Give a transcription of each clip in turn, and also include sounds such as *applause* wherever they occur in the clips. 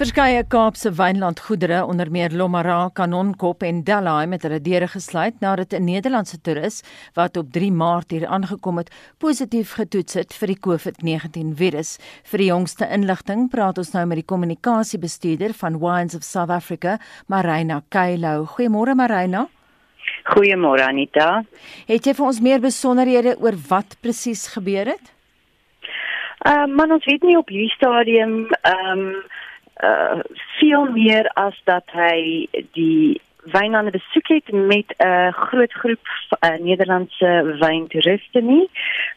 Verskeie Kaapse wynlandgoedere onder meer Lomara, Kanonkop en Delhi met hulle deure gesluit nadat 'n Nederlandse toerus wat op 3 Maart hier aangekom het, positief getoets het vir die COVID-19 virus. Vir die jongste inligting praat ons nou met die kommunikasiebestuurder van Wines of South Africa, Marina Kailo. Goeiemôre Marina. Goeiemôre Anita. Het jy vir ons meer besonderhede oor wat presies gebeur het? Ehm uh, man ons weet nie op hierdie stadium ehm um, uh veel meer as dat hy die wynlande besoek het met 'n uh, groot groep uh, Nederlandse wyntoeriste nie.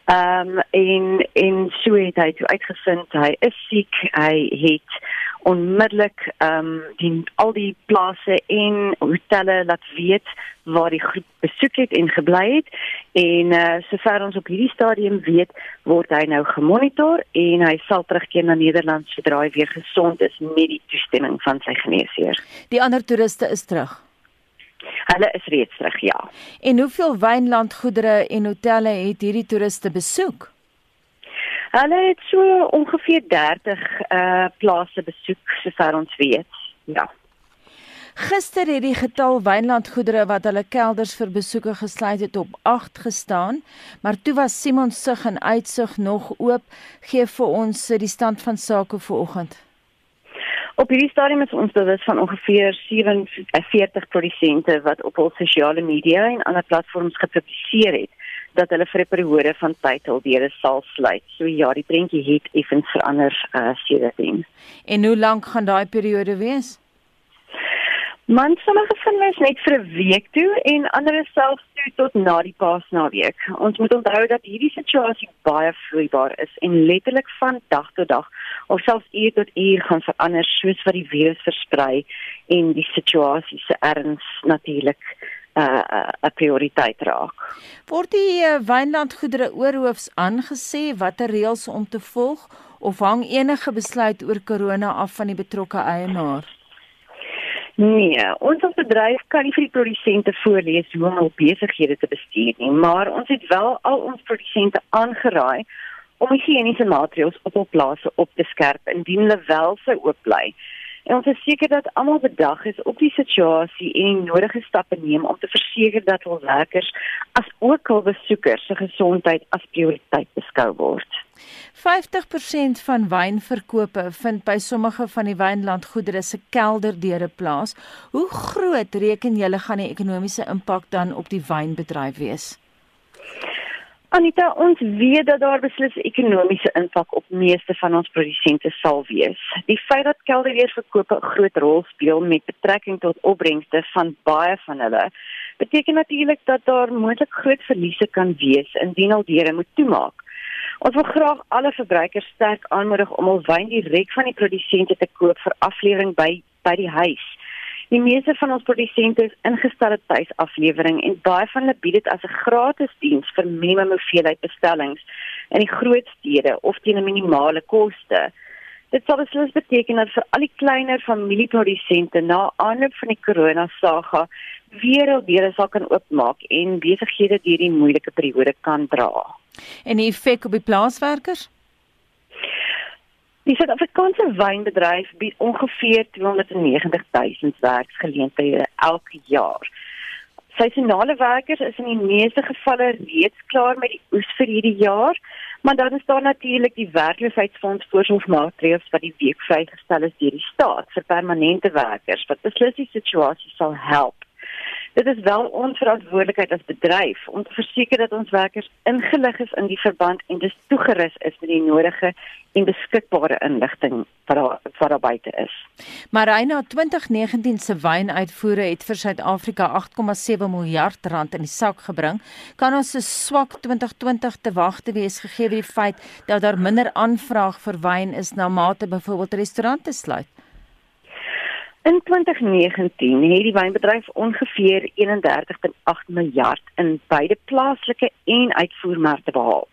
Ehm um, en en so het hy uitgevind hy is siek, hy het onmiddellik ehm um, die al die plase en hotelle laat weet waar die groep besoek het en gebly het en uh, sover ons op hierdie stadium weet word hy nou gemonitor en hy sal terugkeer na Nederland sodra hy weer gesond is met die toestemming van sy geneesheer. Die ander toeriste is terug. Hulle is reeds terug, ja. En hoeveel wynlandgoedere en hotelle het hierdie toeriste besoek? Hulle het so ongeveer 30 uh eh, plase besoek sover ons weet. Ja. Gister het die getal wynlandgoedere wat hulle kelders vir besoeke gesluit het op 8 gestaan, maar toe was Simon Sug en Uitsig nog oop. Gee vir ons die stand van sake vanoggend. Op hierdie stadium is ons bewus van ongeveer 47 produsente wat op hul sosiale media en ander platforms gepubliseer het dat hulle vir 'n periode van tyd hul deure sal sluit. So ja, die prentjie het effens verander uh sedertdien. En hoe lank gaan daai periode wees? Man, sommige van hulle is net vir 'n week toe en ander selfs toe tot na die Paasnaweek. Ons moet onthou dat hierdie situasie baie vloeibaar is en letterlik van dag tot dag of selfs uur tot uur gaan verander soos wat die virus versprei en die situasie se erns natuurlik 'n uh, 'n prioriteit raak. Word die uh, wynlandgoedere oorhoofs aangesê watter reëls om te volg of hang enige besluit oor corona af van die betrokke eienaar? Nee, ons as bedryf kan nie vir die produsente voorlees hoe om hul besighede te bestuur nie, maar ons het wel al ons produsente aangeraai om higiëniese maatreëls op hul plase op te skerp indien hulle wel sou oop bly. En ons is seker dat almal bedag is op die situasie en die nodige stappe neem om te verseker dat hul werkers as ook hul besoekers se gesondheid as prioriteit beskou word. 50% van wynverkope vind by sommige van die wynlandgoedere se kelderdeure plaas. Hoe groot reken julle gaan die ekonomiese impak dan op die wynbedryf wees? Anita, ons weet dat daar beslis ekonomiese impak op meeste van ons produsente sal wees. Die feit dat kelderweerverkope 'n groot rol speel met betrekking tot opbrengste van baie van hulle, beteken natuurlik dat daar moontlik groot verliese kan wees indien al deure moet toemaak. Ons wil graag alle verbruikers sterk aanmoedig om hul wyn direk van die produsente te koop vir aflewering by by die huis. Die meeste van ons produsente is ingestelde tuisaflewering en baie van hulle bied dit as 'n gratis diens vir minimum hoeveelheid bestellings in die groot stede of teen 'n minimale koste. Dit sal beslis beteken dat vir al die kleiner familieprodusente na aanloop van die corona saga weer hul deure sal kan oopmaak en besighede hierdie moeilike periode kan dra. En die effek op die plaaswerkers? Die Suid-Afrikaanse wynbedryf bied ongeveer 290 000 werksgeleenthede elke jaar. Seisonale werkers is in die meeste gevalle reeds klaar met die oes vir hierdie jaar, maar dan is daar natuurlik die werkloosheidsfonds voorsorgmaatreëls wat die week vrygestel is deur die staat vir permanente werkers wat beslis die situasie sal help. Dit is wel ons verantwoordelikheid as bedryf om te verseker dat ons werkers ingelig is in die verband en dis toegerus is met die nodige en beskikbare inligting wat daar wat daar buite is. Maar Reina 2019 se wynuitvoere het vir Suid-Afrika 8,7 miljard rand in die sak gebring. Kan ons 'n swak 2020 te wag te wees gegee die feit dat daar minder aanvraag vir wyn is na mate byvoorbeeld restaurante sluit? In 2019 het die wynbedryf ongeveer 31.8 miljard in beide plaaslike en uitvoermarkte behaal.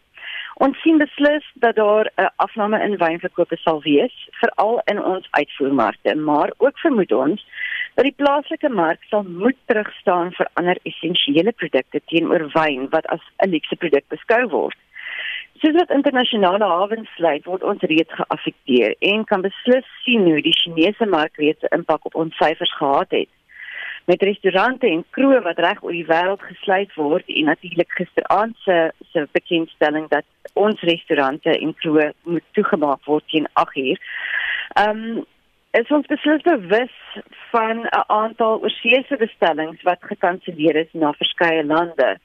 Ons sien beslis dat daar 'n afname in wynverkope sal wees, veral in ons uitvoermarkte, maar ook vermoed ons dat die plaaslike mark sal moet terugstaan vir ander essensiële produkte teenoor wyn wat as 'n luukse produk beskou word. Soos wat internasionale hawens sluit, word ons reeds geaffekteer en kan beslis sien hoe die Chinese mark reeds 'n impak op ons syfers gehad het. Met restaurante en kroë wat reg oor die wêreld gesluit word en natuurlik gisteraand se se bekendstelling dat ons restaurante en kroë moet toegemaak word teen 8uur. Ehm um, is ons beslis bewus van 'n aantal oorseese bestellings wat gekanselleer is na verskeie lande.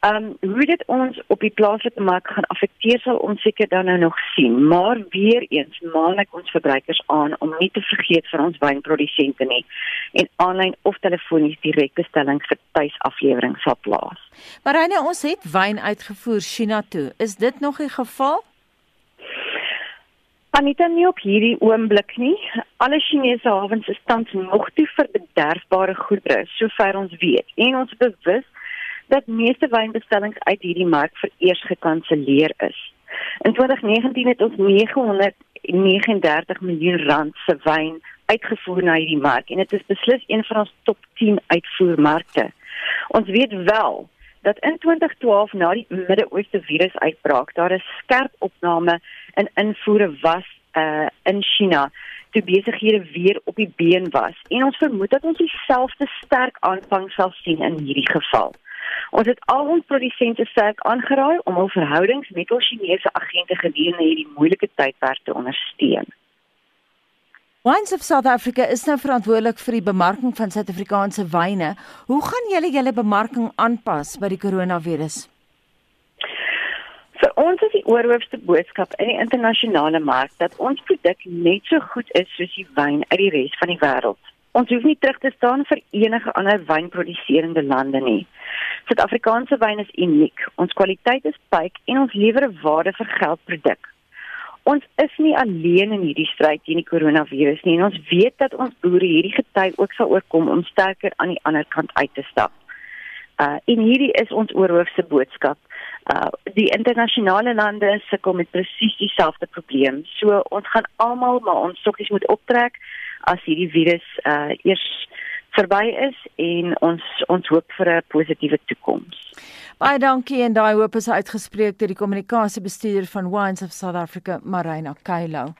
Ehm um, hoe dit ons op die plaaslike mark gaan affekteer sal ons seker dan nou nog sien, maar weer eens maan ek ons verbruikers aan om nie te vergeet van ons wynprodusente nie en aanlyn of telefonies direkte bestellings vir tuisaflewering sal plaas. Maar Reine, ons het wyn uitgevoer China toe. Is dit nog die geval? Anita nie op hierdie oomblik nie. Alle Chinese hawens is tans nog te vir bederfbare goedere, sover ons weet. En ons bewus dat meeste wynbestellings uit hierdie mark vereers gekanselleer is. In 2019 het ons 939 miljoen rand se wyn uitgevoer na hierdie mark en dit is beslis een van ons top 10 uitvoermarkte. Ons weet wel dat in 2012 na die Midde-Ooste virusuitbraak daar 'n skerp opname in invoere was uh, in China toe besighede weer op die been was en ons vermoed dat ons dieselfde sterk aanvang sal sien in hierdie geval. Ons het al ons produsente sterk aangeraai om hul verhoudings met ons Chinese agente gedurende hierdie moeilike tydperk te ondersteun. Wines of South Africa is nou verantwoordelik vir die bemarking van Suid-Afrikaanse wyne. Hoe gaan julle julle bemarking aanpas by die koronavirus? Vir ons is die oorhoofste boodskap in die internasionale mark dat ons produk net so goed is soos die wyn uit die res van die wêreld. Ons hoef nie terug te staan vir enige ander wynproduserende lande nie. Suid-Afrikaanse wyn is uniek. Ons kwaliteit is pyk en ons lewer 'n waarde vir geld produk. Ons is nie alleen in hierdie stryd teen die koronavirus nie en ons weet dat ons boere hierdie gety ook sal oorkom om sterker aan die ander kant uit te stap. Uh en hierdie is ons oorhoofse boodskap. Uh die internasionale lande sukkel met presies dieselfde probleem. So ons gaan almal maar ons sokkies moet optrek as hierdie virus uh eers verby is en ons ons hoop vir 'n positiewe toekoms. Baie dankie en daai hoop is uitgespreek deur die kommunikasiebestuurder van Wines of South Africa, Marina Kailo.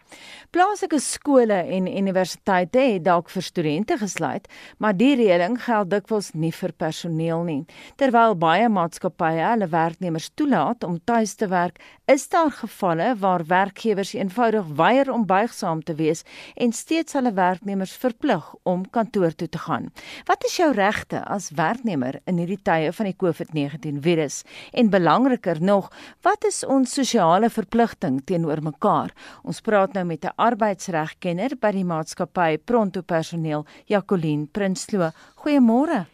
Plaaslike skole en universiteite het dalk vir studente gesluit, maar die reëling geld dikwels nie vir personeel nie. Terwyl baie maatskappye hulle werknemers toelaat om tuis te werk, is daar gevalle waar werkgewers eenvoudig weier om buigsaam te wees en steeds hulle werknemers verplig om kantoor toe te gaan. Wat is jou regte as werknemer in hierdie tye van die COVID-19 virus en belangriker nog, wat is ons sosiale verpligting teenoor mekaar? Ons praat nou met 'n arbeidsregkenner by die maatskappy Pronto Personeel, Jacqueline Prinsloo. Goeiemôre.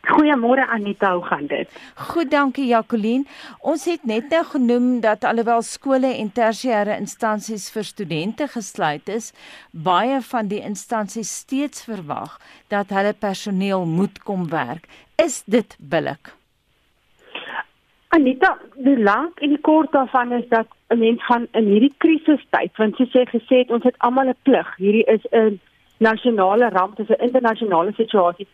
Goeiemôre Anita, hoe gaan dit? Goed, dankie Jacqueline. Ons het net nou genoem dat alhoewel skole en tersiêre instansies vir studente gesluit is, baie van die instansies steeds verwag dat hulle personeel moet kom werk. Is dit billik? Anita, die lank en die kort daarvan is dat 'n mens gaan in hierdie krisistyd, want soos jy gesê het, ons het almal 'n plig. Hierdie is 'n nasionale ramp, dis 'n internasionale situasie.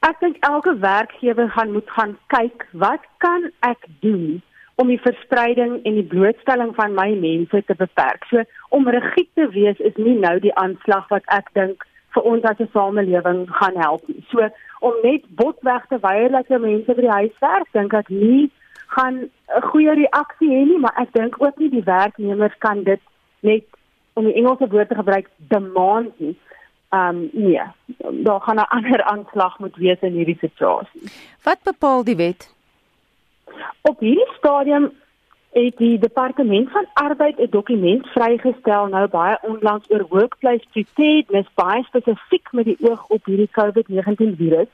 Ek dink elke werkgewer gaan moet gaan kyk, wat kan ek doen om die verspreiding en die blootstelling van my mense te beperk? So om rigied te wees is nie nou die aanslag wat ek dink vir ons as 'n samelewing gaan help nie. So om net botweg te weier dat jy mense by die huis werk, dink ek nie gaan 'n goeie reaksie hê nie, maar ek dink ook nie die werknemers kan dit net om die Engelse woord te gebruik demand nie. Um nee, daar gaan 'n ander aanslag moet wees in hierdie situasie. Wat bepaal die wet? Op hierdie stadium het die departement van arbeid 'n dokument vrygestel nou baie onlangs oor workplace preparedness baie spesifiek met die oog op hierdie COVID-19 virus.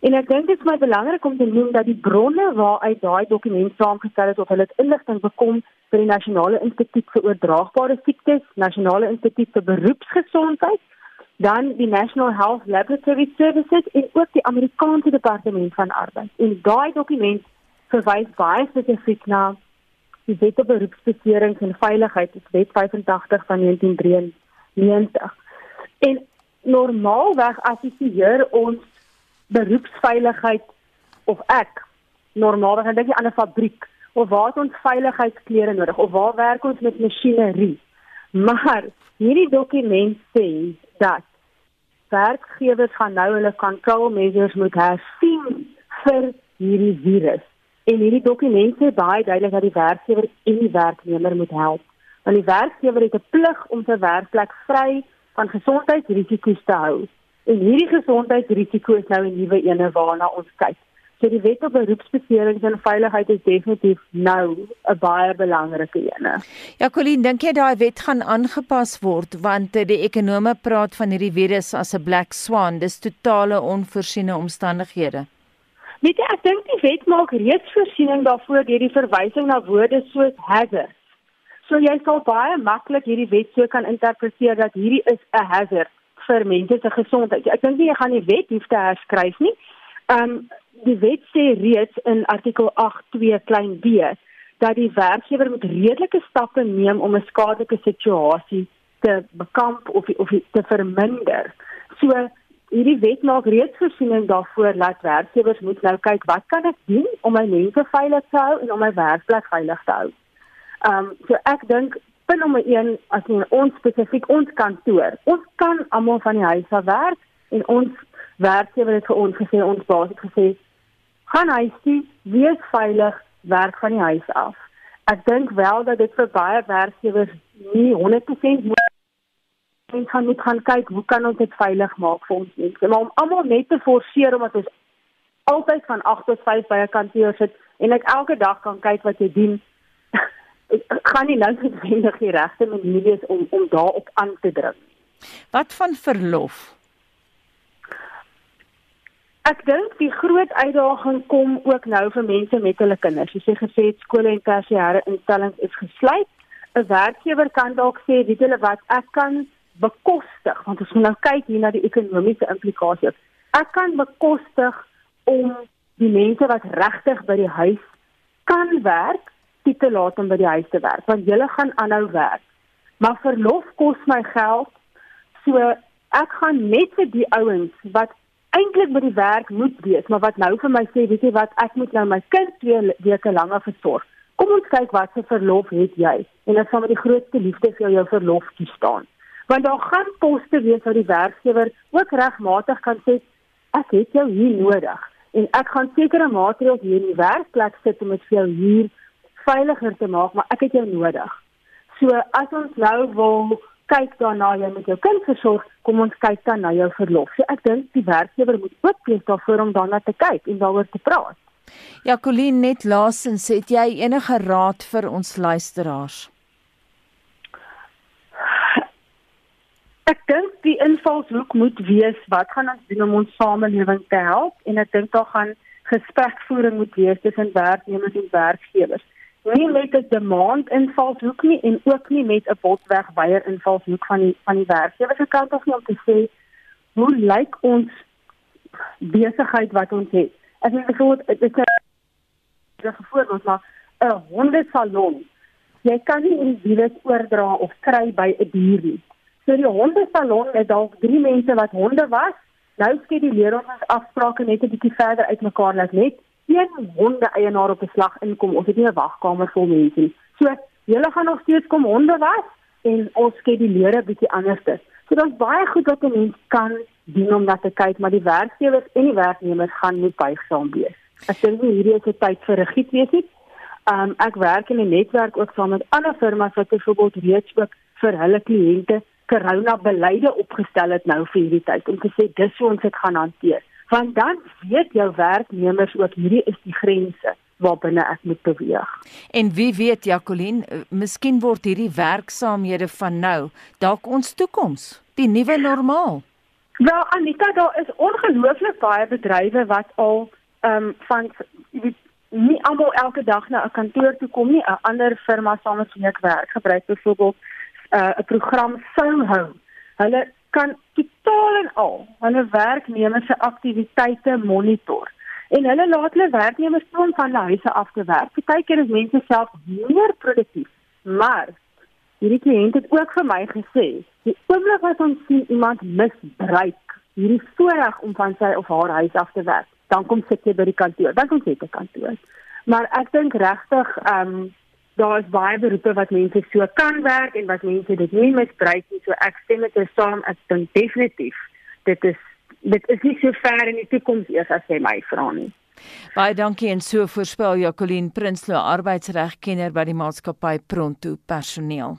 En ek dink dit is my belangrik om te noem dat die bronne waaruit daai dokument saamgestel is of hulle inligting bekom vir die Nasionale Instituut vir Oordraagbare Siektes, Nasionale Instituut vir Beroepsgesondheid, dan die National Health Laboratory Services en ook die Amerikaanse Departement van Arbeid. En daai dokument verwys baie spesifiek na die Wet op Beroepsbeserings en Veiligheid, die Wet 85 van 1993. En normaalweg assosieer ons beroepsveiligheid of ek normaalweg dink jy aan 'n fabriek of waar het ons veiligheidsklere nodig of waar werk ons met masjinerie. Maar hierdie dokument sê dat werkgewers gaan nou hulle control measures moet hersien vir hierdie virus. En hierdie dokument sê baie duidelik dat die werkgewer en die werknemer moet help. Want die werkgewer het 'n plig om sy werkplek vry van gesondheidsrisiko's te hou. En hierdie gesondheidsrisiko is nou 'n nuwe ene waarna ons kyk. So die wet op beroepsbeserings en veiligheid is definitief nou 'n baie belangrike ene. Ja, Colleen, dink jy daai wet gaan aangepas word want eh, die ekonome praat van hierdie virus as 'n black swan, dis totale onvoorsiene omstandighede. Weet jy, ek dink die wet maak reeds voorsiening daarvoor deur die verwysing na woorde soos hazard. So jy sal baie maklik hierdie wet so kan interpreteer dat hierdie is 'n hazard vir mense se gesondheid. Ek dink nie jy gaan die wet hoef te herskryf nie. Ehm um, die wet sê reeds in artikel 8.2 klein b dat die werkgewer moet redelike stappe neem om 'n skadelike situasie te bekamp of of te verminder. So hierdie wet maak reeds voorsiening daarvoor dat werkgewers moet nou kyk wat kan ek doen om my mense veilig te hou en om my werkplek veilig te hou. Ehm um, so ek dink punt nommer 1 as ons spesifiek ons kantoor, ons kan almal van die huis af werk en ons werkgewer het vir ons gesê ons baas het gesê gaan huis toe, wees veilig, werk van die huis af. Ek dink wel dat dit vir baie werkgewers nie 100% moet en kan net gaan kyk hoe kan ons dit veilig maak vir ons mense. Maar om almal net te forceer omdat ons altyd van 8 tot 5 by 'n kantoor sit en ek elke dag kan kyk wat jy doen, gaan nie nou noodwendig die regte manier wees om om daarop aan te dring. Wat van verlof? Ek dink die groot uitdaging kom ook nou vir mense met hulle kinders. Jy sê gesê skole en tersiêre instellings is gesluit. 'n Werkgewer kan dalk sê, weet julle wat, ek kan bekostig want ons moet nou kyk hier na die ekonomiese implikasies. Ek kan bekostig om die mense wat regtig by die huis kan werk, dit te laat om by die huis te werk want hulle gaan aanhou werk. Maar verlof kos my geld. So ek gaan net vir die ouens wat eintlik by die werk moet wees, maar wat nou vir my sê, weet jy wat, ek moet nou my kind twee weke langer versorg. Kom ons kyk wat se verlof het jy en dan sal met die grootste liefde vir jou, jou verlof toestaan. Want daar gaan poste wees waar die werkgewer ook regmatig kan sê ek het jou hier nodig en ek gaan sekere maatreëls hier in die werkplek sit om dit vir jou hier veiliger te maak, maar ek het jou nodig. So as ons nou wil kyk daarna jy met jou kind versorg, kom ons kyk dan na jou verlof. So ek dink die werkgewer moet ook wees daarvoor om daarna te kyk en daaroor te praat. Ja, Colleen, net laasens, het jy enige raad vir ons luisteraars? Ek dink die invalshoek moet wees wat gaan ons doen om ons samelewing te help en ek dink daar gaan gesprekvoering moet wees tussen werknemers en werkgewers nie met 'n demand invalshoek nie en ook nie met 'n botweg weier invalshoek van die van die werkgewer se kant af nie om te sê hoe lyk ons besigheid wat ons het. As jy bijvoorbeeld dit is 'n voorbeeld maar 'n hondesalon. Jy kan nie die virus oordra of kry by 'n dier nie. So die hondesalon het dalk drie mense wat honde was. Nou skeduleer ons afsprake net 'n bietjie verder uitmekaar laat net een honde eienaar op 'n slag inkom, ons het nie 'n wagkamer vol mense nie. So, julle gaan nog steeds kom honde was en ons skeduleer 'n bietjie anders. So daar's baie goed wat 'n mens kan doen om dat te kyk, maar die werkgewers en die werknemers gaan nie buigsaam wees. Ek dink hierdie is 'n tyd vir regiet wees nie. Um ek werk in 'n netwerk ook saam met ander firmas wat byvoorbeeld reeds ook vir hulle kliënte corona beleide opgestel het nou vir hierdie tyd om te sê dis hoe ons dit gaan hanteer want dan weet jou werknemers ook hierdie is die grense waarbinne ek moet beweeg. En wie weet Jacqueline, eh, miskien word hierdie werksaamhede van nou dalk ons toekoms, die nuwe normaal. Wel Anita, daar is ongelooflik baie bedrywe wat al ehm um, van weet nie almal elke dag na 'n kantoor toe kom nie. 'n Ander firma saam met wie ek werk gebruik byvoorbeeld eh, 'n uh, program Soho. Hulle kan totaal en al hulle werknemers se aktiwiteite monitor. En hulle laat hulle werknemers toe van hulle huise af te werk. Partykeer is mense self meer produktief. Maar hierdie kliënt het ook vir my gesê, die oomblik wat ons sien iemand misbruik hierdie voorreg om van sy of haar huis af te werk, dan kom sit jy by die kantoor. Dan kom jy by die kantoor. Maar ek dink regtig ehm um, daar is baie beroepe wat mense so kan werk en wat mense dit nie misbruik nie. So ek stem met jou saam, ek dink definitief dit is dit is nie so ver in die toekoms eers as jy my vra nie. Baie dankie en so voorspel Jacqueline Prinsloo arbeidsregkenner by die maatskappy Pronto personeel.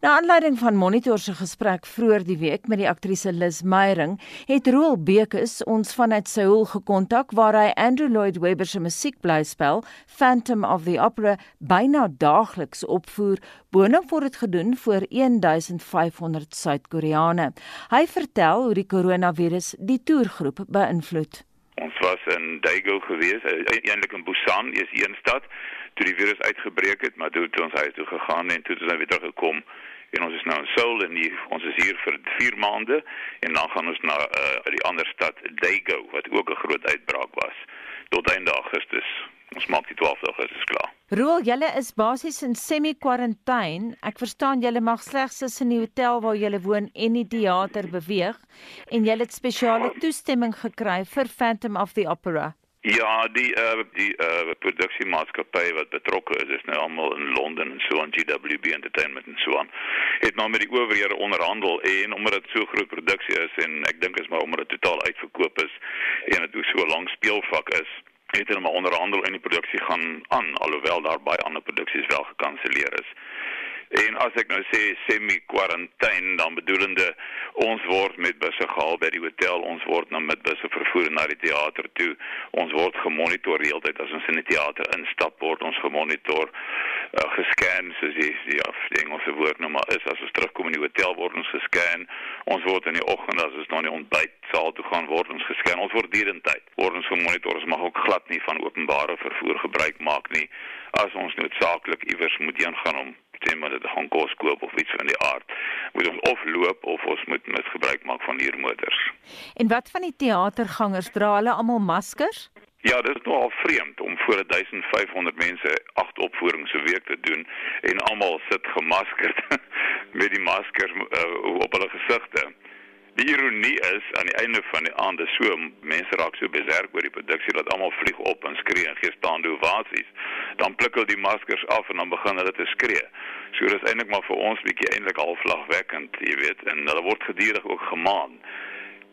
Na aanleiding van Monitor se gesprek vroeër die week met die aktrise Liz Meyering, het Roel Bekes ons vanuit Seoul gekontak waar hy Andrew Lloyd Webber se musiekblyspel Phantom of the Opera byna daagliks opvoer, boonop word dit gedoen vir 1500 Suid-Koreane. Hy vertel hoe die koronavirus die toergroep beïnvloed. Ons was in Daegu gewees, e-, eintlik in Busan, is een stad toe die virus uitgebreek het, maar toe het ons huis toe gegaan en toe ons weer teruggekom en ons is nou in Seoul en die, ons is hier vir 4 maande en dan gaan ons na uh, die ander stad Daegu wat ook 'n groot uitbraak was tot einde Augustus. Ons maak die 12 Augustus klaar. Roel, julle is basies in semi-kwarantyne. Ek verstaan julle mag slegs tussen die hotel waar julle woon en die teater beweeg en julle het spesiale toestemming gekry vir Phantom of the Opera. Ja, die uh die uh produksiemaatskappy wat betrokke is, is nou almal in Londen en so aan GWB Entertainment en so aan. Het maar met die owerhede onderhandel en omdat dit so groot produksie is en ek dink is maar omdat dit totaal uitverkoop is en dit so lank speelvak is het hulle maar onderhandel en die produksie gaan aan alhoewel daar baie ander produksies wel gekanselleer is. En as ek nou sê semi-kwarantyne dan bedoelende ons word met busse gehaal by die hotel, ons word na met busse vervoer na die teater toe. Ons word gemonitor die hele tyd as ons in die teater instap word ons gemonitor uh, gescan soos die die of die Engelse woord nou maar is as ons terugkom in die hotel word ons gescan. Ons word in die oggend as ons na die ontbytsaal toe gaan word ons gescan. Ons word dierentyd word ons gemonitor. Ons mag ook glad nie van openbare vervoer gebruik maak nie as ons noodsaaklik iewers moet heen gaan om sê maar dit gaan kos koop of iets van die aard. Moet ons of loop of ons moet met gebruik maak van huurmotors. En wat van die teatergangers dra hulle almal maskers? Ja, dit is nogal vreemd om voor 1500 mense agt opvoerings so week te doen en almal sit gemaskerd *laughs* met die maskers uh, op hulle gesigte. Die ironie is aan die einde van die aand is so mense raak so beserk oor die produksie dat almal vlieg op en skree en gee staande ovasies. Dan hulle die maskers af en dan begin hulle te skree. So dis eintlik maar vir ons bietjie eintlik halflagwekkend, jy weet, en hulle word gedurig ook gemaan.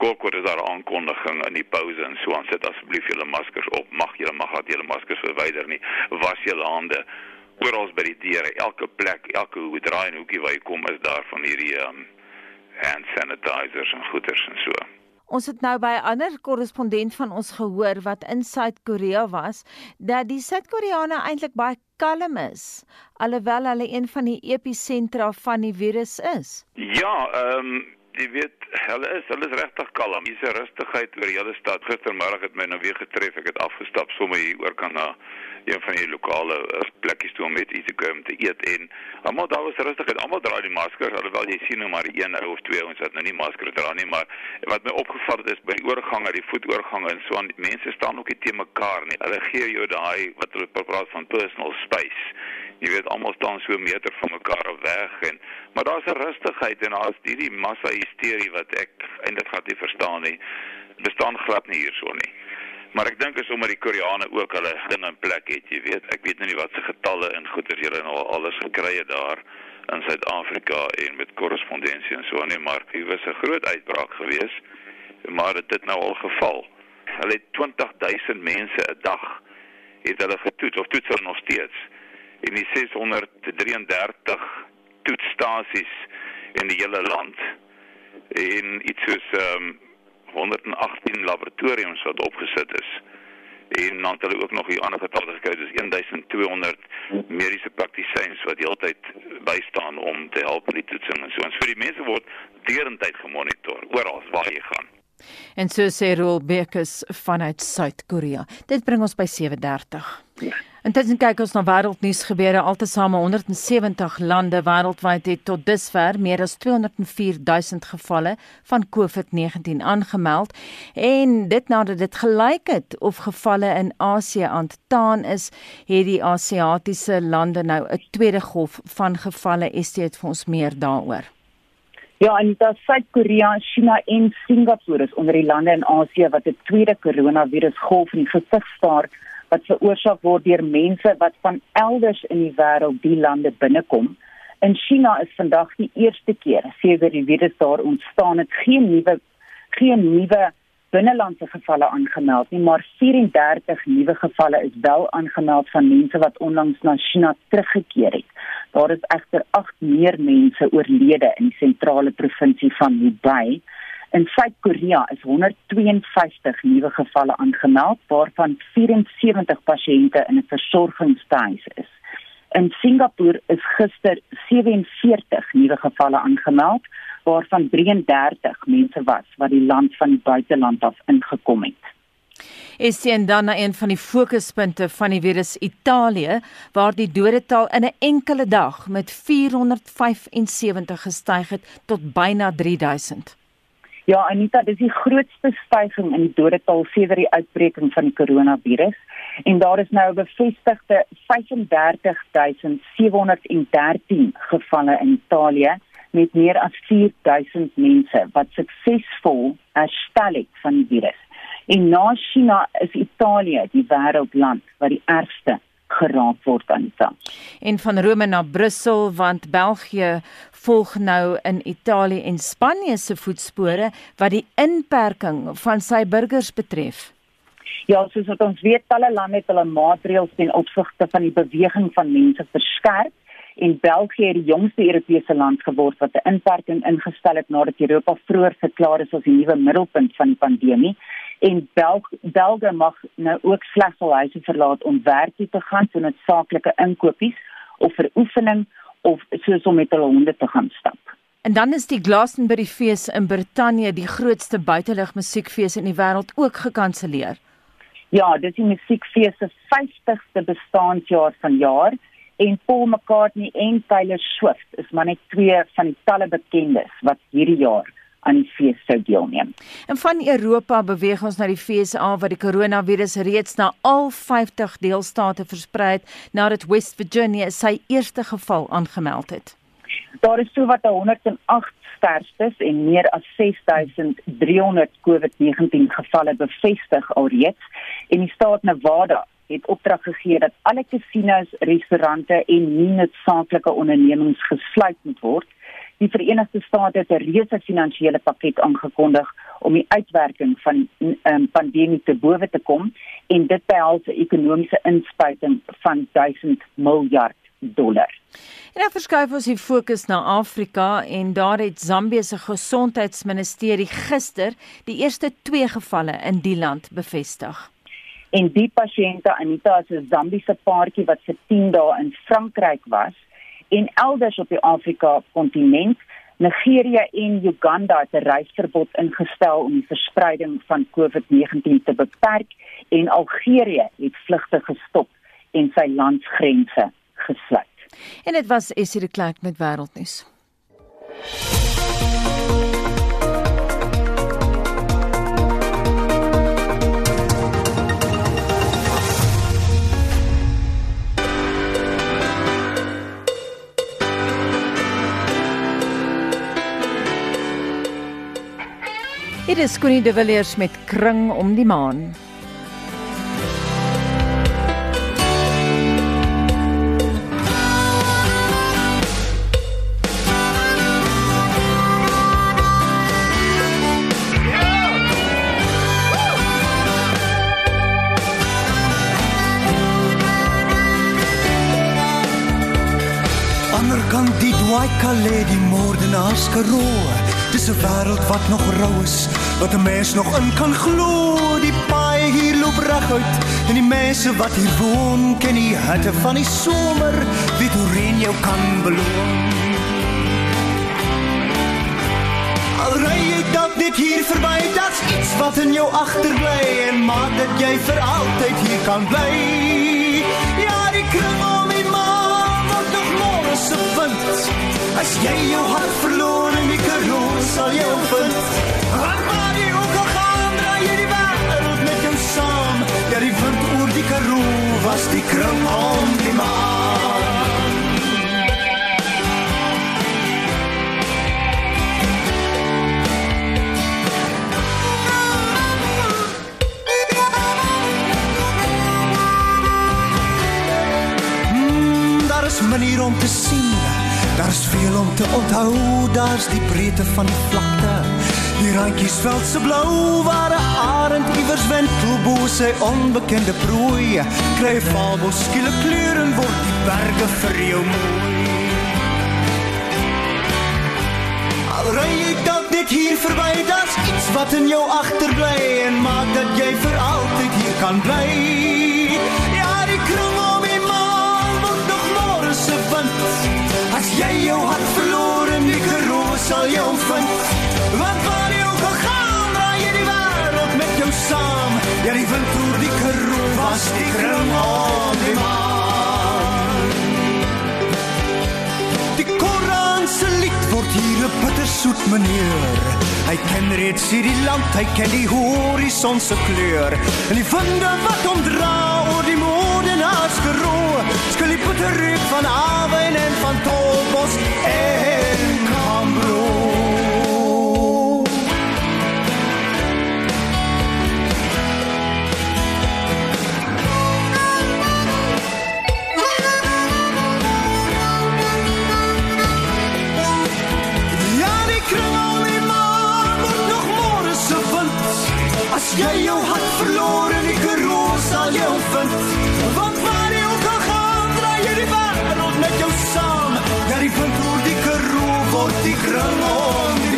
Kokor is daar 'n aankondiging in die pouse en so aan sit asseblief julle maskers op. Mag julle mag dat julle maskers verwyder nie. Was julle hande oral by die deure, elke plek, elke hoe draai en hoekie waar jy kom is daar van hierdie um, hand sanitizers en goeders en so. Ons het nou by 'n ander korrespondent van ons gehoor wat in Suid-Korea was dat die Suid-Koreane eintlik baie kalm is alhoewel hulle een van die episentra van die virus is. Ja, ehm um, jy weet hulle is hulle is regtig kalm. Hier's 'n rustigheid oor die hele stad. Gistermiddag het my nou weer getref. Ek het afgestap sommer hier oor kan na een van die lokale uh, plekkies toe om met iets te kom te eet en almal daar was rustig en almal dra die maskers alhoewel jy sien nou maar een ou of twee ons wat nou nie maskers dra nie maar wat my opgeval het is by die oorgange die voetoorgange en so aan mense staan ook nie te mekaar nie. Hulle gee jou daai wat hulle praat van personal space. Jy weet almal staan so 'n meter van mekaar af weg en maar daar's 'n rustigheid en daar's hierdie massa hysterie wat ek eintlik glad nie verstaan nie bestaan glad nie hierso nie Maar ek dink is omdat die Koreane ook hulle dinge in plek het, jy weet. Ek weet nou nie wat se getalle en goeder julle nou alles gekry het daar in Suid-Afrika en met korrespondensie en so nie, maar hier was 'n groot uitbraak gewees. Maar dit het nou al geval. Hulle het 20000 mense 'n dag het hulle getoets of toets hulle nog steeds. En die 633 toetsstasies in die hele land en iets soos ehm um, 118 laboratoriums wat opgesit is. En dan het hulle ook nog hier ander getalle gekry, dis 1200 mediese praktisyns wat heeltyd bystaan om te help met die toetsing en so. En so die mense word deurentyd gemonitor oral waar jy gaan. En so sê Roel Bekes vanuit Suid-Korea. Dit bring ons by 7:30. Ja. Intussen kyk ons na wêreldnuus gebeure altesaame 170 lande wêreldwyd het tot dusver meer as 204000 gevalle van COVID-19 aangemeld en dit nadat dit gelyk het of gevalle in Asië aantaan is, het die Asiatiese lande nou 'n tweede golf van gevalle. Estie het vir ons meer daaroor. Ja, en dit Suid-Korea, China en Singapore is onder die lande in Asië wat 'n tweede koronavirus golf in gesig staar wat veroorsaak word deur mense wat van elders in die wêreld die lande binnekom. In China is vandag die eerste keer sedert die virus daar ontstaan het geen nuwe geen nuwe binnelandse gevalle aangemeld nie, maar 34 nuwe gevalle is wel aangemeld van mense wat onlangs na China teruggekeer het. Daar is egter 8 meer mense oorlede in die sentrale provinsie van Hubei. In Suid-Korea is 152 nuwe gevalle aangemeld, waarvan 74 pasiënte in 'n versorgingshuis is. In Singapore is gister 47 nuwe gevalle aangemeld waarvan 33 mense was wat die land van die buiteland af ingekom het. Is sien dan na een van die fokuspunte van die virus Italië waar die dodetal in 'n enkele dag met 475 gestyg het tot byna 3000. Ja, Anita, dis die grootste stygings in die dodetal sedert die uitbreking van die koronavirus en daar is nou bevestigde 35713 gevalle in Italië met meer as 4000 mense wat suksesvol herstel het van die virus. En na China is Italië die wêreldland wat die ergste geraak word aan dit. En van Rome na Brussel want België volg nou in Italië en Spanje se voetspore wat die inperking van sy burgers betref. Ja, soos wat ons weet, alle lande het hulle maatreëls ten opsigte van die beweging van mense verskerp en België het die jongste Europese land geword wat 'n inperking ingestel het nadat Europa vroeër verklaar is as die nuwe middelpunt van die pandemie en Belg Belge mag nou ook slegs hul huise verlaat om werk te gaan vir noodsaaklike inkopies of vir oefening of soos om met hulle honde te gaan stap. En dan is die Glastonbury fees in Brittanje die grootste buitelug musiekfees in die wêreld ook gekanselleer. Ja, dit is die musiekfees se 50ste bestaanjaar van jaar en Paul McCartney en Taylor Swift is maar net twee van die talle bekendes wat hierdie jaar aan die fees sou deelneem. En van Europa beweeg ons na die FSA waar die koronavirus reeds na al 50 deelstate versprei het nadat West Virginia sy eerste geval aangemeld het. Daar is sowat 108 sterftes en meer as 6300 COVID-19 gevalle bevestig alreeds en die staat Nevada het opdrag gegee dat alle casinos, restaurante en nie-noodsaaklike ondernemings gesluit moet word. Die Verenigde State het 'n reuse finansiële pakket aangekondig om die uitwerking van um, pandemie te bowe te kom en dit behels 'n ekonomiese inspuiting van 1000 miljard dollar. En nou verskuif ons die fokus na Afrika en daar het Zambië se gesondheidsministerie gister die eerste 2 gevalle in die land bevestig en die pasiënte Anita is 'n Zambiese paartjie wat vir 10 dae in Frankryk was en elders op die Afrika kontinent Nigeria en Uganda het 'n reisverbod ingestel om die verspreiding van COVID-19 te beperk en Algerië het vlugte gestop en sy landsgrense gesluit. En dit was Essie de Klerk met wêreldnuus. Dit is Connie de Villiers met kring om die maan. Anderkant die Dwaika-lê die moordenaars geroer Dis 'n wêreld wat nog rou is, wat 'n mens nog in kan glo. Die paai hier loop reguit en die mense wat hier woon, ken die hitte van die somer, wie hoe reën jou kan beloon. Al ry jy dalk net hier verby, dat's iets wat in jou agterbly en maak dat jy vir altyd hier kan bly. Ja, die kring om môre se wind. As jy jou hart verloor in die karoo sal jy vind. Want waar jy ook al gaan draai jy die wêreld met jou saam. Ja die wind oor die karoo was die kring om die maan manier om te sien. Daar's veel om te onthou, daar's die breedte van die vlakte. Die randjies veld se blou waar 'n arend iewers wentel bo sy onbekende prooi. Kry fabels skielik kleur en word die berge vir jou mooi. Al ry jy dalk net hier verby, daar's iets wat in jou agterbly en maak dat jy vir altyd hier kan bly. Vind. Want waar jy ook al gaan, draai jy die wêreld met jou saam. Ja, die wind voer die geroe was die kring om die maan. Die Koran se lied word hier 'n bittersoet meneer. Hy ken reeds hierdie land, hy ken die horison se kleur. En die vinde wat hom dra oor die modenaars geroe. Skil die bitterreuk van Awen en van Tolbos en Kambro. As jy jou hart verloor in die Karoo sal jy hom vind. Want waar jy ook al gaan, draai jy die wêreld met jou saam. Ja, die wind oor die Karoo word die kring om die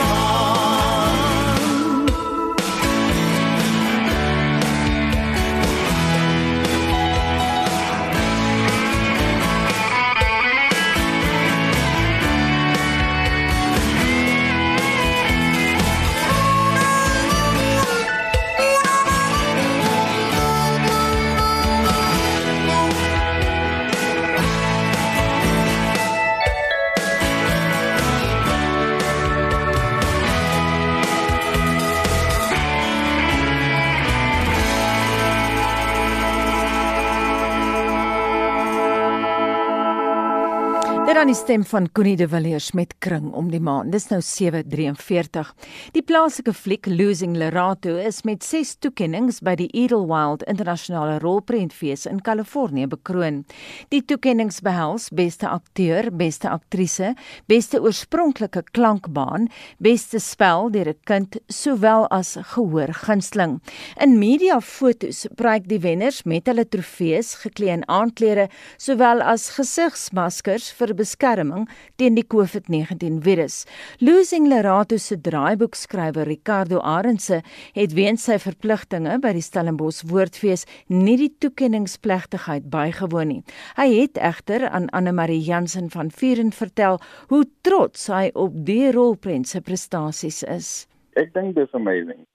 Dit dan die stem van Connie de Villiers met Kring om die maan. Dis nou 7:43. Die plaaslike fliek Losing Lerato is met 6 toekenninge by die Idlewild Internasionale Rolprentfees in Kalifornië bekroon. Die toekenninge behels beste akteur, beste aktrise, beste oorspronklike klankbaan, beste spel deur 'n kind sowel as gehoor gunsteling. In mediafoto's pryk die wenners met hulle trofees geklee in aandklere sowel as gesigsmaskers vir beskerming teen die COVID-19 virus. Losing Lerato se draaiboekskrywer Ricardo Arendse het weens sy verpligtinge by die Stellenbosch Woordfees nie die toekenningsplegtigheid bygewoon nie. Hy het egter aan Anne Marie Jansen van Vuren vertel hoe trots hy op die rolprent se prestasies is. Ek dink dis amazing.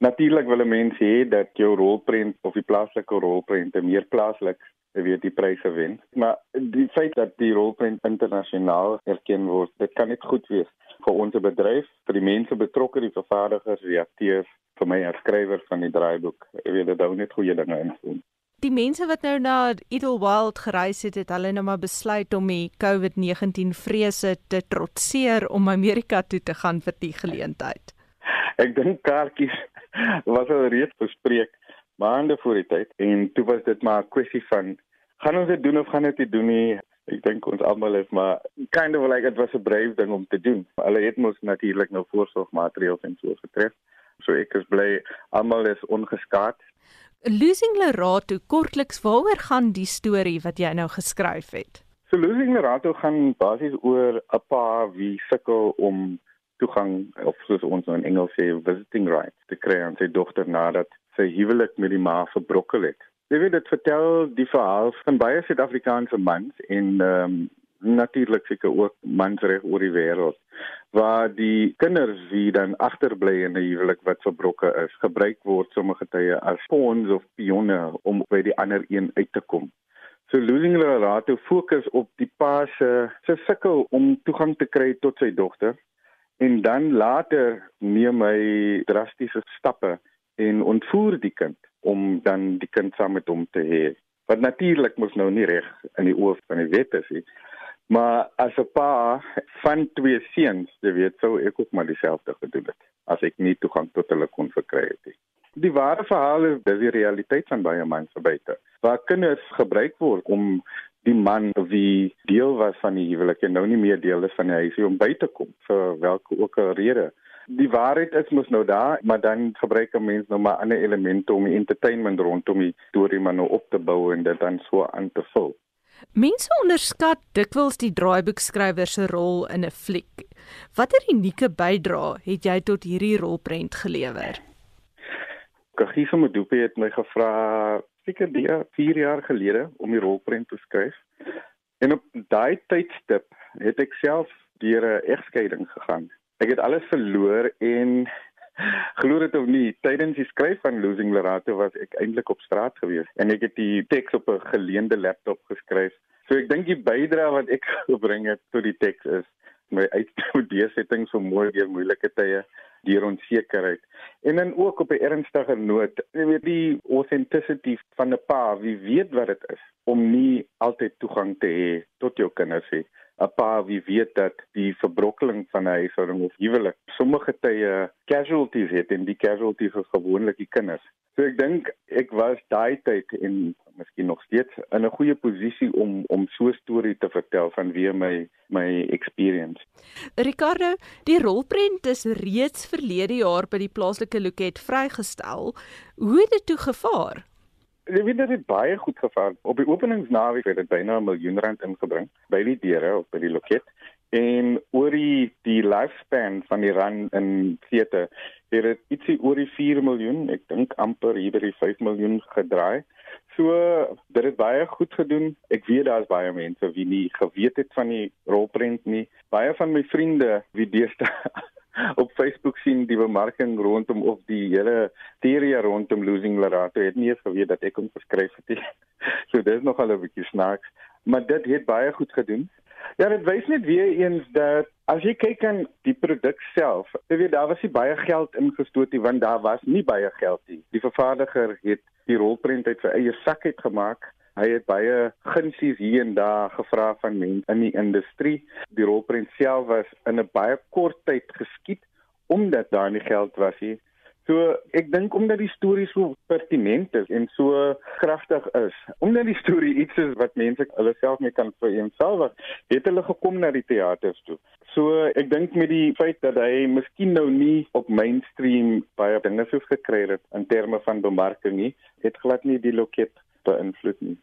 Natuurlik wil mense hê dat jou rolprent of die plaaslike rolprente meer plaaslik jy weet die pryse wen. Maar die feit dat die rolprent internasionaal erken word, dit kan net goed wees vir ons bedryf, vir die mense betrokke, die vervaardigers, die akteurs, vir my as skrywer van die draaiboek. Jy weet dit hou net goeie dinge in. Die mense wat nou na Idlewild gereis het, het hulle nou maar besluit om die COVID-19 vrese te trotseer om Amerika toe te gaan vir die geleentheid. Ek dink kaartjies *laughs* was al reeds bespreek maande voor die tyd en toe was dit maar 'n kwessie van gaan ons dit doen of gaan dit nie doen nie. Ek dink ons almal is maar kind of like it was 'n brave ding om te doen. Hulle het mos natuurlik nou voorsorgmaatreëls en so getref. So ek is bly almal is ongeskaad. Losing Lerato, kortliks waaroor gaan die storie wat jy nou geskryf het? So Losing Lerato gaan basies oor 'n pa wie sukkel om toegang of soos ons nou in Engels sê visiting rights te kry aan sy dogter nadat sy huwelik met die ma verbrokkel het. Jy weet dit vertel die verhaal van baie Suid-Afrikaanse mans en ehm um, natuurlik seker ook mans reg oor die wêreld waar die kinders wie dan agterbly in 'n huwelik wat verbroke is, gebruik word sommige tye as pawns of pionne om by die ander een uit te kom. So Losing Lerato fokus op die pa se se sukkel om toegang te kry tot sy dogter en dan later neem hy drastiese stappe en ontvoer die kind om dan die kind saam met hom te hê. Wat natuurlik mos nou nie reg in die oë van die wet is nie. Maar as 'n pa van twee seuns, jy weet, sou ek ook maar dieselfde gedoen het as ek nie toegang tot hulle kon verkry het nie. Die ware verhaal is dis die realiteit van baie mense buite. Waar kinders gebruik word om die man wie deel was van die huwelik en nou nie meer deel is van die huisie om by te kom vir watter ook al rede. Die waarheid is mos nou daar, maar dan gebruik 'n mens nou maar ander elemente om die entertainment rondom die storie maar nou op te bou en dit dan so aan te vul. Mense onderskat dikwels die draaiboekskrywer se rol in 'n fliek. Watter unieke bydrae het jy tot hierdie rolprent gelewer? Kagiso Modupe het my gevra seker die 4 jaar gelede om die rolprent te skryf. En op daai tydstip het ek self deur 'n egskeiding gegaan. Ek het alles verloor en *laughs* glo dit of nie, tydens die skryf van Losing Lerato was ek eintlik op straat gewees en ek het die teks op 'n geleende laptop geskryf. So ek dink die bydrae wat ek *laughs* gebring het tot die teks is my uitstudeersetting *laughs* so mooi deur moeilike tye deur onsekerheid. En dan ook op 'n ernstige noot, jy weet die authenticity van 'n pa, wie weet wat dit is om nie altyd toegang te hê tot jou kinders nie. 'n Pa wie weet dat die verbrokkeling van 'n huishouding of huwelik sommige tye casualties het en die casualties is gewoonlik die kinders. So ek dink ek was daai tyd en miskien nog steeds in 'n goeie posisie om om so 'n storie te vertel van wie my my experience. Ricardo, die rolprent is reeds verlede jaar by die plaaslike loket vrygestel. Hoe het dit toe gevaar? Jy weet dit het baie goed gevaar. Op die openingsnaweek het dit byna 'n miljoen rand ingebring by die deure of by die loket en oor die die lifespan van die run in theater het dit ietsie oor die 4 miljoen, ek dink amper hier by die 5 miljoen gedraai. So dit het baie goed gedoen. Ek weet daar's baie mense wie nie geweet het van die rolprent nie. Baie van my vriende wie deesdae op Facebook sien die bemarking rondom of die hele teorie rondom losing Lerato het nie eens geweet dat ek hom geskryf het nie. *laughs* So dis nog al 'n bietjie snaaks, maar dit het baie goed gedoen. Ja, dit wys net weer eens dat as jy kyk aan die produk self, jy weet daar was nie baie geld ingestoot nie want daar was nie baie geld nie. Die vervaardiger het die rolprent uit sy eie sak uit gemaak. Hy het baie gunsies hier en daar gevra van mense in die industrie. Die rolprent self was in 'n baie kort tyd geskied omdat daar nie geld was nie. So ek dink omdat die storie so pertinent is en so kragtig is, omdat die storie iets is wat mense hulle self mee kan vereenselwig, het hulle gekom na die teaters toe. So ek dink met die feit dat hy miskien nou nie op mainstream baie dinge soos gekry het in terme van bemarking nie, het glad nie die loket beïnvloed nie.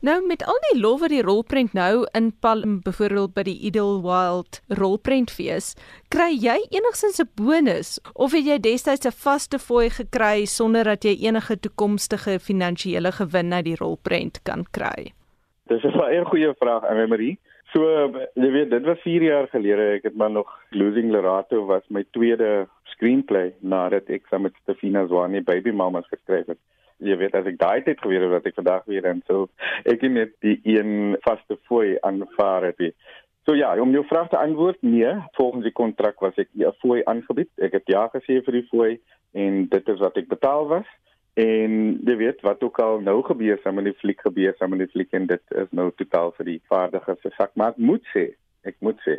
Nou met al die lof wat die rolprent nou in Palm byvoorbeeld by die Idlewild rolprentfees, kry jy enigsins 'n bonus of het jy destyds 'n vaste fooi gekry sonder dat jy enige toekomstige finansiële gewin uit die rolprent kan kry? Dis 'n baie goeie vraag, Anne-Marie. So jy weet, dit was 4 jaar gelede. Ek het maar nog Losing Lerato was my tweede screenplay nadat ek saam met Stefina Zwane Baby Mamas geskryf het jy weet as ek daai tyd geweet het dat ek vandag weer in so ek het net die een vaste fooi aanvaar het. So ja, om jou vraag te antwoord, nee, volgens die kontrak was ek 'n fooi aangebied. Ek het ja gesê vir die fooi en dit is wat ek betaal was. En jy weet wat ook al nou gebeur saam met die fliek gebeur saam met die fliek en dit is nou totaal vir die vaardiges se sak, maar ek moet sê, ek moet sê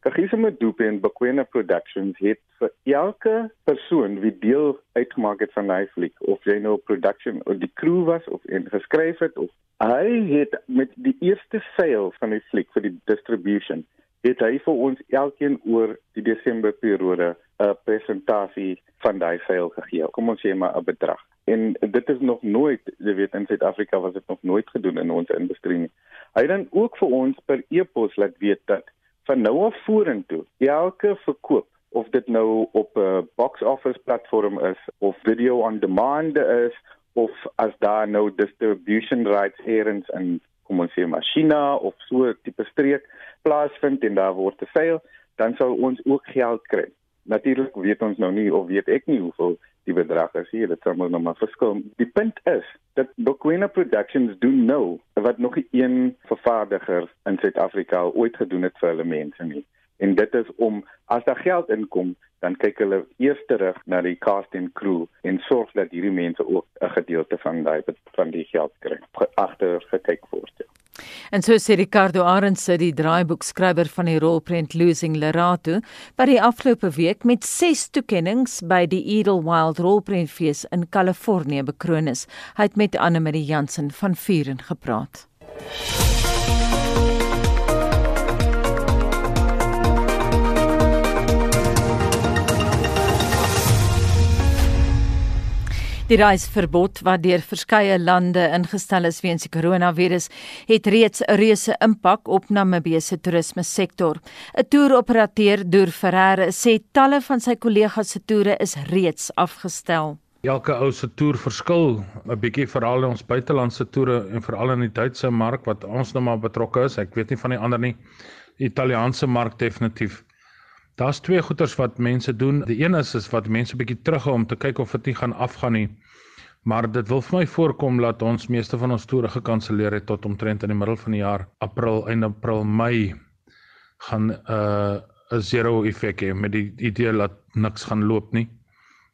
Kagiso Modupe en Bakwena Productions het vir elke persoon wie deel uitgemaak het van daai fliek of jy nou production of die crew was of en geskryf het of hy het met die eerste seil van die fliek vir die distribution het hy vir ons elkeen oor die Desember periode 'n presentasie van daai seil gegee. Kom ons sê maar 'n bedrag. En dit is nog nooit, jy weet in Suid-Afrika was dit nog nooit gedoen in ons industrie nie. Hy het dan ook vir ons per e-pos laat weet dat van nou af vorentoe elke verkoop of dit nou op 'n box office platform is of video on demand is of as daar nou distribution rights errands in kom ons sê Machina of so 'n tipe streek plaasvind en daar word te sale dan sou ons ook geld kry. Natuurlik weet ons nou nie of weet ek nie hoeveel die bedrag is hier, dit sal nog maar verskil. Die punt is dat Bokwena Productions doen nou wat nog een vervaardiger in Suid-Afrika ooit gedoen het vir hulle mense nie. En dit is om as daar geld inkom, dan kyk hulle eers terug na die cast en crew en sorg dat hierdie mense ook 'n gedeelte van daai van die geld kry. Agter gekyk word. En so sê Ricardo Arends, die draaiboekskrywer van die rolprent Losing Lerato, wat die afgelope week met 6 toekenninge by die Idlewild rolprentfees in Kalifornië bekroon is. Hy het met Anne Marie Jansen van Vuren gepraat. Die reisverbod wat deur verskeie lande ingestel is weens die koronavirus het reeds 'n reuse impak op Namibië se toerisme sektor. 'n Toeroperateur, Deur Ferreira, sê talle van sy kollegas se toere is reeds afgestel. Elke ou se toer verskil 'n bietjie veral ons buitelandse toere en veral in die Duitse mark wat ons nou maar betrokke is. Ek weet nie van die ander nie. Die Italiaanse mark definitief. Daar's twee goeters wat mense doen. Die een is is wat mense bietjie terughou om te kyk of dit nie gaan afgaan nie. Maar dit wil vir my voorkom dat ons meeste van ons toere gekanselleer het tot omtrent in die middel van die jaar, April, einde April, Mei gaan 'n uh, 'n zero effek hê met die idee dat niks gaan loop nie.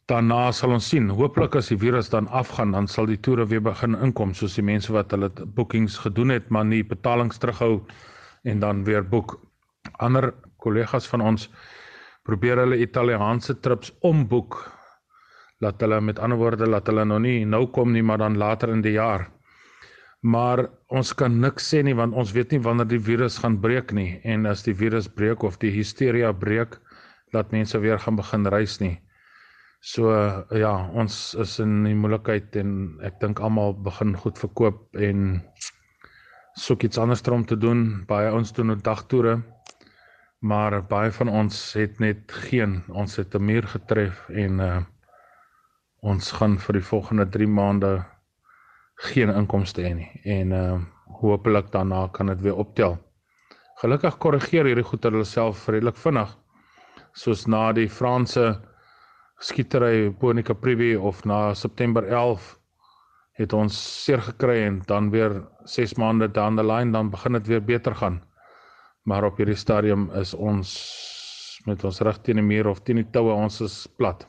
Daarna sal ons sien. Hooplik as die virus dan afgaan, dan sal die toere weer begin inkom soos die mense wat hulle boekings gedoen het, maar nie betalings terughou en dan weer boek. Ander kollegas van ons probeer hulle Italiaanse trips omboek laat hulle met ander woorde laat hulle nog nie nou kom nie maar dan later in die jaar. Maar ons kan niks sê nie want ons weet nie wanneer die virus gaan breek nie en as die virus breek of die hysteria breek dat mense weer gaan begin reis nie. So ja, ons is in die moeilikheid en ek dink almal begin goed verkoop en soek iets anders om te doen. Baie ons doen 'n dagtoere maar baie van ons het net geen ons het 'n muur getref en uh ons gaan vir die volgende 3 maande geen inkomste hê nie en uh hopelik daarna kan dit weer optel. Gelukkig korrigeer hierdie goeie hulle self redelik vinnig soos na die Franse skietery Bonica Privé of na September 11 het ons seer gekry en dan weer 6 maande down the line dan begin dit weer beter gaan maar op hierdie stadium is ons met ons rug teen die muur of teen die toue ons is plat.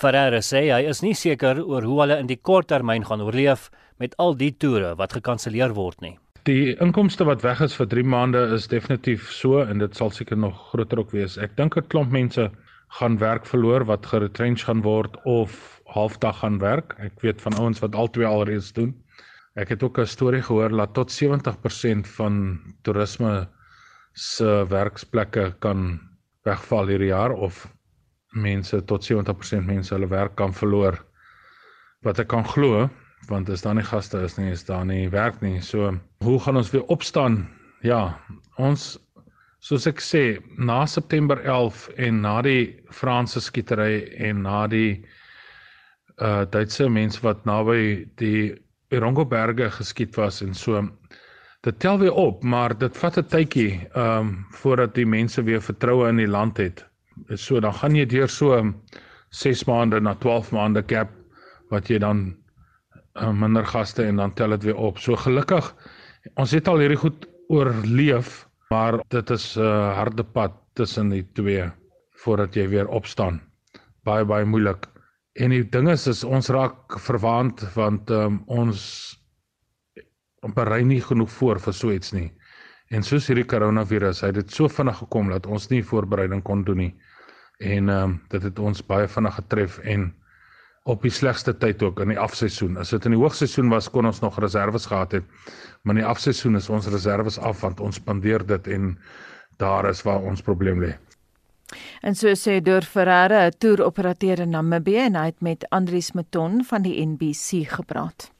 Ferreira sê hy is nie seker oor hoe hulle in die kort termyn gaan oorleef met al die toere wat gekanselleer word nie. Die inkomste wat weg is vir 3 maande is definitief so en dit sal seker nog groter ook wees. Ek dink 'n klomp mense gaan werk verloor wat geretrench gaan word of halfdag gaan werk. Ek weet van ouens wat albei alreeds doen. Ek het ook 'n storie gehoor dat tot 70% van toerisme se werksplekke kan wegval hierdie jaar of mense tot 70% mense hulle werk kan verloor. Wat ek kan glo, want as daar nie gaste is nie, is daar nie werk nie. So, hoe gaan ons weer opstaan? Ja, ons soos ek sê, na September 11 en na die Franse skietery en na die uh Duitse mense wat naby die Irongo berge geskiet was en so dit tel weer op, maar dit vat 'n tydjie ehm um, voordat die mense weer vertroue in die land het. So dan gaan jy deur so 6 maande na 12 maande gap wat jy dan uh, minder gaste en dan tel dit weer op. So gelukkig ons het al hierdie goed oorleef, maar dit is 'n uh, harde pad tussen die twee voordat jy weer opstaan. Baie baie moeilik. En die ding is, is ons raak verwaand want um, ons berei nie genoeg voor vir so iets nie. En soos hierdie koronavirus, hy het dit so vinnig gekom dat ons nie voorbereiding kon doen nie. En ehm um, dit het ons baie vinnig getref en op die slegste tyd ook in die afseisoen. As dit in die hoogseisoen was, kon ons nog reserves gehad het. Maar in die afseisoen is ons reserves af want ons spandeer dit en daar is waar ons probleem lê. En so sê Deur Ferreira, toeroperateur in Namibië en hy het met Andrius Meton van die NBC gepraat.